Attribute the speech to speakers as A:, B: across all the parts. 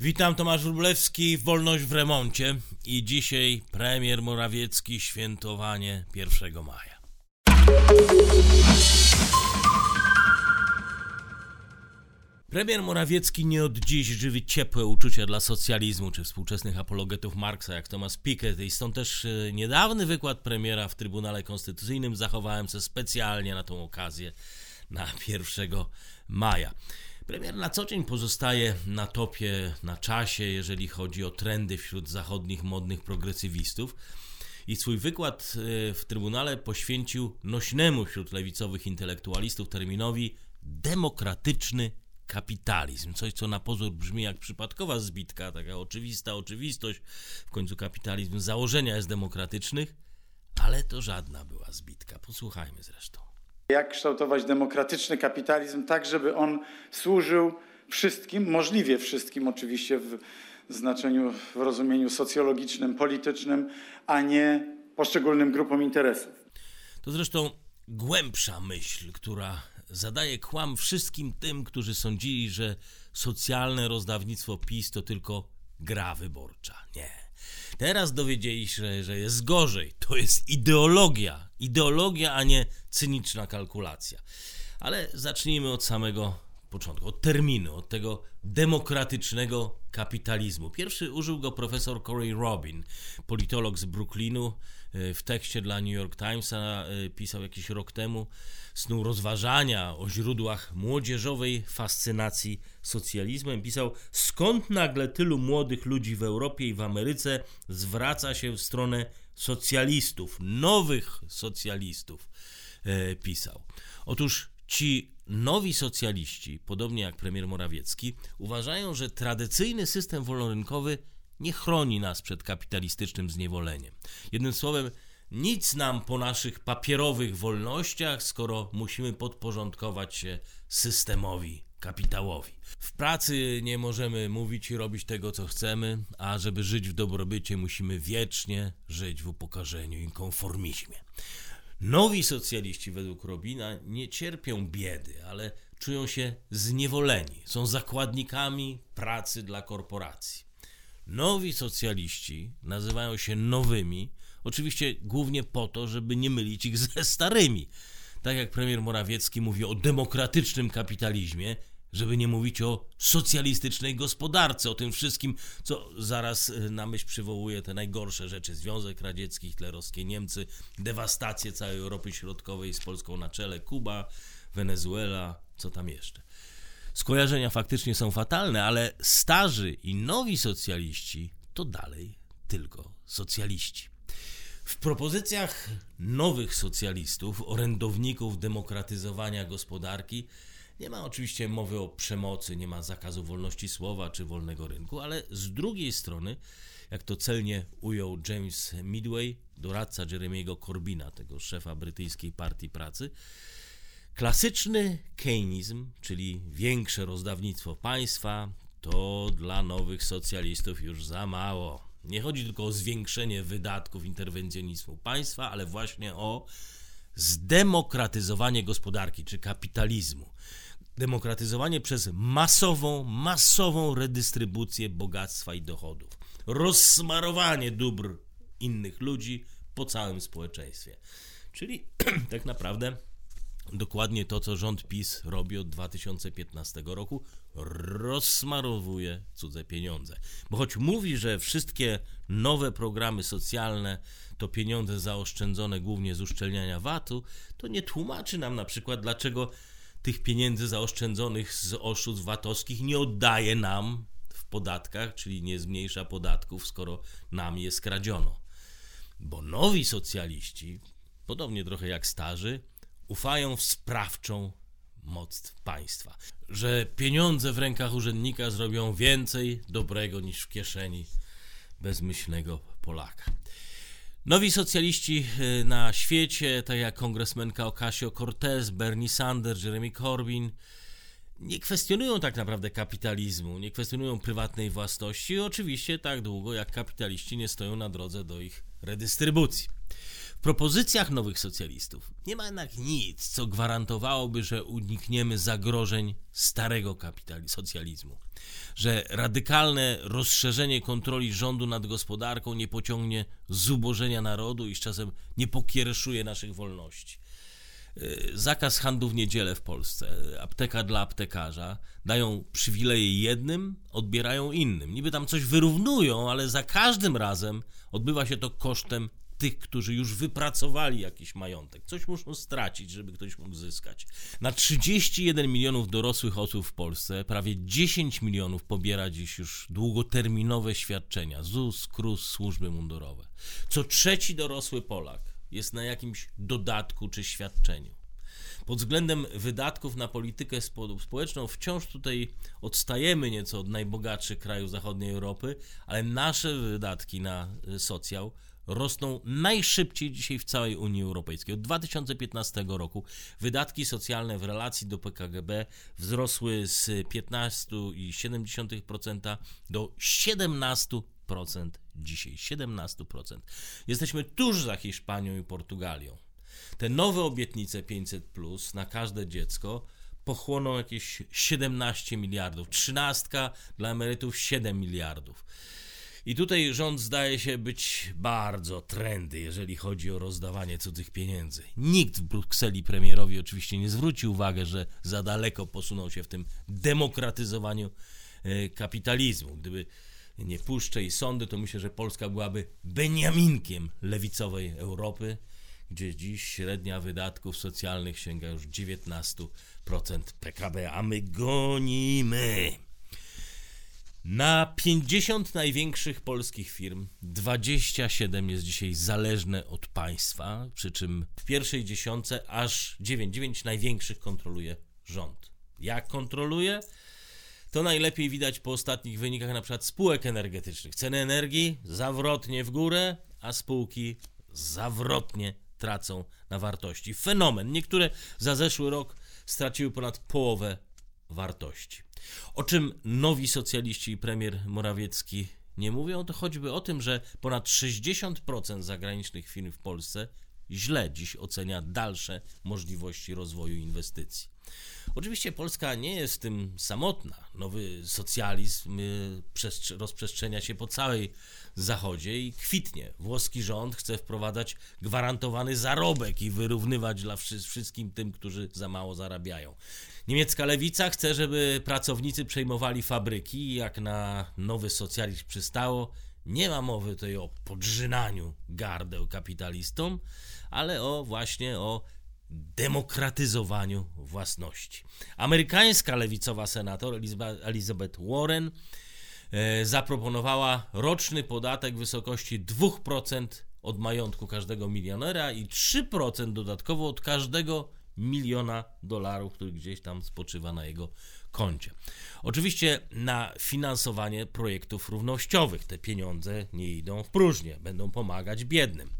A: Witam, Tomasz Wróblewski, Wolność w remoncie i dzisiaj premier Morawiecki, świętowanie 1 maja. Premier Morawiecki nie od dziś żywi ciepłe uczucia dla socjalizmu czy współczesnych apologetów Marksa, jak Thomas Piketty i stąd też e, niedawny wykład premiera w Trybunale Konstytucyjnym zachowałem się specjalnie na tą okazję na 1 maja. Premier na co dzień pozostaje na topie, na czasie, jeżeli chodzi o trendy wśród zachodnich modnych progresywistów. I swój wykład e, w Trybunale poświęcił nośnemu wśród lewicowych intelektualistów terminowi demokratyczny kapitalizm. Coś, co na pozór brzmi jak przypadkowa zbitka, taka oczywista oczywistość. W końcu kapitalizm założenia jest demokratycznych, ale to żadna była zbitka. Posłuchajmy zresztą.
B: Jak kształtować demokratyczny kapitalizm tak, żeby on służył wszystkim, możliwie wszystkim oczywiście w znaczeniu, w rozumieniu socjologicznym, politycznym, a nie poszczególnym grupom interesów.
A: To zresztą głębsza myśl, która zadaje kłam wszystkim tym, którzy sądzili, że socjalne rozdawnictwo PiS to tylko gra wyborcza. Nie. Teraz dowiedzieli się, że jest gorzej. To jest ideologia. Ideologia, a nie cyniczna kalkulacja. Ale zacznijmy od samego początku, od terminu, od tego demokratycznego kapitalizmu. Pierwszy użył go profesor Corey Robin, politolog z Brooklynu. E, w tekście dla New York Timesa e, pisał jakiś rok temu, snuł rozważania o źródłach młodzieżowej fascynacji socjalizmem. Pisał, skąd nagle tylu młodych ludzi w Europie i w Ameryce zwraca się w stronę socjalistów, nowych socjalistów, e, pisał. Otóż ci nowi socjaliści, podobnie jak premier Morawiecki, uważają, że tradycyjny system wolnorynkowy nie chroni nas przed kapitalistycznym zniewoleniem. Jednym słowem, nic nam po naszych papierowych wolnościach, skoro musimy podporządkować się systemowi kapitałowi. W pracy nie możemy mówić i robić tego, co chcemy, a żeby żyć w dobrobycie, musimy wiecznie żyć w upokorzeniu i konformizmie. Nowi socjaliści, według Robina, nie cierpią biedy, ale czują się zniewoleni. Są zakładnikami pracy dla korporacji. Nowi socjaliści nazywają się nowymi, oczywiście głównie po to, żeby nie mylić ich ze starymi. Tak jak premier Morawiecki mówi o demokratycznym kapitalizmie, żeby nie mówić o socjalistycznej gospodarce, o tym wszystkim, co zaraz y, na myśl przywołuje te najgorsze rzeczy. Związek Radziecki, hitlerowskie Niemcy, dewastację całej Europy Środkowej z Polską na czele, Kuba, Wenezuela, co tam jeszcze. Skojarzenia faktycznie są fatalne, ale starzy i nowi socjaliści to dalej tylko socjaliści. W propozycjach nowych socjalistów, orędowników demokratyzowania gospodarki, nie ma oczywiście mowy o przemocy, nie ma zakazu wolności słowa czy wolnego rynku, ale z drugiej strony, jak to celnie ujął James Midway, doradca Jeremiego Corbina, tego szefa brytyjskiej partii pracy, klasyczny keynesizm, czyli większe rozdawnictwo państwa, to dla nowych socjalistów już za mało. Nie chodzi tylko o zwiększenie wydatków interwencjonizmu państwa, ale właśnie o zdemokratyzowanie gospodarki czy kapitalizmu demokratyzowanie przez masową, masową redystrybucję bogactwa i dochodów, rozsmarowanie dóbr innych ludzi po całym społeczeństwie. Czyli tak naprawdę dokładnie to, co rząd PiS robi od 2015 roku, rozsmarowuje cudze pieniądze. Bo choć mówi, że wszystkie nowe programy socjalne to pieniądze zaoszczędzone głównie z uszczelniania VAT-u, to nie tłumaczy nam na przykład, dlaczego tych pieniędzy zaoszczędzonych z oszustw VAT-owskich nie oddaje nam w podatkach, czyli nie zmniejsza podatków, skoro nam je skradziono. Bo nowi socjaliści, podobnie trochę jak starzy, ufają w sprawczą moc państwa. Że pieniądze w rękach urzędnika zrobią więcej dobrego niż w kieszeni bezmyślnego Polaka. Nowi socjaliści y, na świecie, tak jak kongresmenka Ocasio-Cortez, Bernie Sanders, Jeremy Corbyn, nie kwestionują tak naprawdę kapitalizmu, nie kwestionują prywatnej własności, oczywiście tak długo jak kapitaliści nie stoją na drodze do ich redystrybucji. Propozycjach nowych socjalistów nie ma jednak nic, co gwarantowałoby, że unikniemy zagrożeń starego kapitalizmu, socjalizmu, że radykalne rozszerzenie kontroli rządu nad gospodarką nie pociągnie zubożenia narodu i z czasem nie pokiereszuje naszych wolności. Y, zakaz handlu w niedzielę w Polsce, apteka dla aptekarza, dają przywileje jednym, odbierają innym. Niby tam coś wyrównują, ale za każdym razem odbywa się to kosztem tych, którzy już wypracowali jakiś majątek. Coś muszą stracić, żeby ktoś mógł zyskać. Na 31 milionów dorosłych osób w Polsce prawie 10 milionów pobiera dziś już długoterminowe świadczenia ZUS, KRUS, służby mundurowe. Co trzeci dorosły Polak jest na jakimś dodatku czy świadczeniu. Pod względem wydatków na politykę społeczną wciąż tutaj odstajemy nieco od najbogatszych krajów zachodniej Europy, ale nasze wydatki na y, socjal rosną najszybciej dzisiaj w całej Unii Europejskiej. Od 2015 roku wydatki socjalne w relacji do PKGB wzrosły z 15,7% do 17% dzisiaj 17%. Jesteśmy tuż za Hiszpanią i Portugalią. Te nowe obietnice 500 plus na każde dziecko pochłoną jakieś 17 miliardów. Trzynastka dla emerytów 7 miliardów. I tutaj rząd zdaje się być bardzo trendy, jeżeli chodzi o rozdawanie cudzych pieniędzy. Nikt w Brukseli premierowi oczywiście nie zwrócił uwagi, że za daleko posunął się w tym demokratyzowaniu e, kapitalizmu. Gdyby nie puszcze i sądy, to myślę, że Polska byłaby Beniaminkiem lewicowej Europy, gdzie dziś średnia wydatków socjalnych sięga już 19% PKB, a my gonimy. Na 50 największych polskich firm 27 jest dzisiaj zależne od państwa, przy czym w pierwszej dziesiątce aż 9, 9 największych kontroluje rząd. Jak kontroluje? To najlepiej widać po ostatnich wynikach na przykład spółek energetycznych. Ceny energii zawrotnie w górę, a spółki zawrotnie tracą na wartości. Fenomen. Niektóre za zeszły rok straciły ponad połowę wartości. O czym nowi socjaliści i premier Morawiecki nie mówią, to choćby o tym, że ponad 60% zagranicznych firm w Polsce źle dziś ocenia dalsze możliwości rozwoju inwestycji. Oczywiście Polska nie jest tym samotna. Nowy socjalizm y, rozprzestrzenia się po całej Zachodzie i kwitnie. Włoski rząd chce wprowadzać gwarantowany zarobek i wyrównywać dla wszystkim tym, którzy za mało zarabiają. Niemiecka lewica chce, żeby pracownicy przejmowali fabryki i jak na nowy socjalizm przystało, nie ma mowy tutaj o podrzynaniu gardeł kapitalistom, ale o właśnie o demokratyzowaniu własności. Amerykańska lewicowa senator Elizabeth Warren e, zaproponowała roczny podatek w wysokości 2% od majątku każdego milionera i 3% dodatkowo od każdego miliona dolarów, który gdzieś tam spoczywa na jego koncie. Oczywiście na finansowanie projektów równościowych te pieniądze nie idą w próżnię, będą pomagać biednym.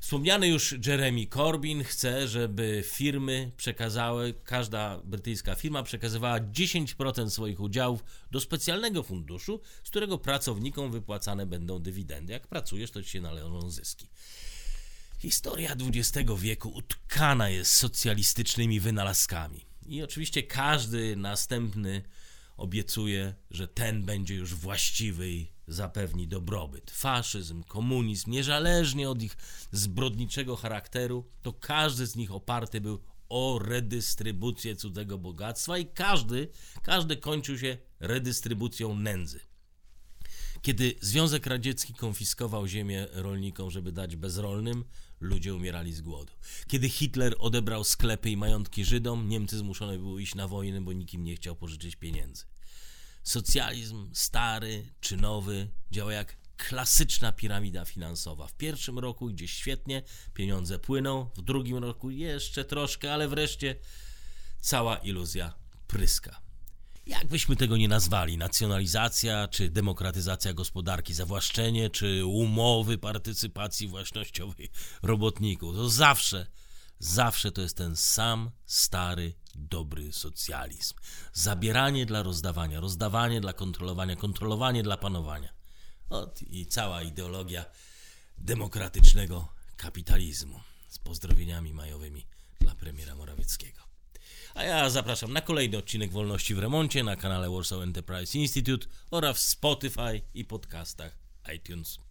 A: Wspomniany już Jeremy Corbyn chce, żeby firmy przekazały, każda brytyjska firma przekazywała 10% swoich udziałów do specjalnego funduszu, z którego pracownikom wypłacane będą dywidendy. Jak pracujesz, to ci się należą zyski. Historia XX wieku utkana jest socjalistycznymi wynalazkami. I oczywiście każdy następny obiecuje, że ten będzie już właściwy i zapewni dobrobyt. Faszyzm, komunizm, niezależnie od ich zbrodniczego charakteru, to każdy z nich oparty był o redystrybucję cudzego bogactwa i każdy, każdy kończył się redystrybucją nędzy. Kiedy Związek Radziecki konfiskował ziemię rolnikom, żeby dać bezrolnym, ludzie umierali z głodu. Kiedy Hitler odebrał sklepy i majątki Żydom, Niemcy zmuszone były iść na wojnę, bo nikim nie chciał pożyczyć pieniędzy. Socjalizm stary czy nowy działa jak klasyczna piramida finansowa. W pierwszym roku idzie świetnie, pieniądze płyną, w drugim roku jeszcze troszkę, ale wreszcie cała iluzja pryska. Jak byśmy tego nie nazwali, nacjonalizacja, czy demokratyzacja gospodarki, zawłaszczenie, czy umowy partycypacji własnościowej robotników, to zawsze, zawsze to jest ten sam stary, dobry socjalizm. Zabieranie dla rozdawania, rozdawanie dla kontrolowania, kontrolowanie dla panowania. Ot i cała ideologia demokratycznego kapitalizmu. Z pozdrowieniami majowymi dla premiera Morawieckiego. A ja zapraszam na kolejny odcinek Wolności w Remoncie na kanale Warsaw Enterprise Institute oraz w Spotify i podcastach iTunes.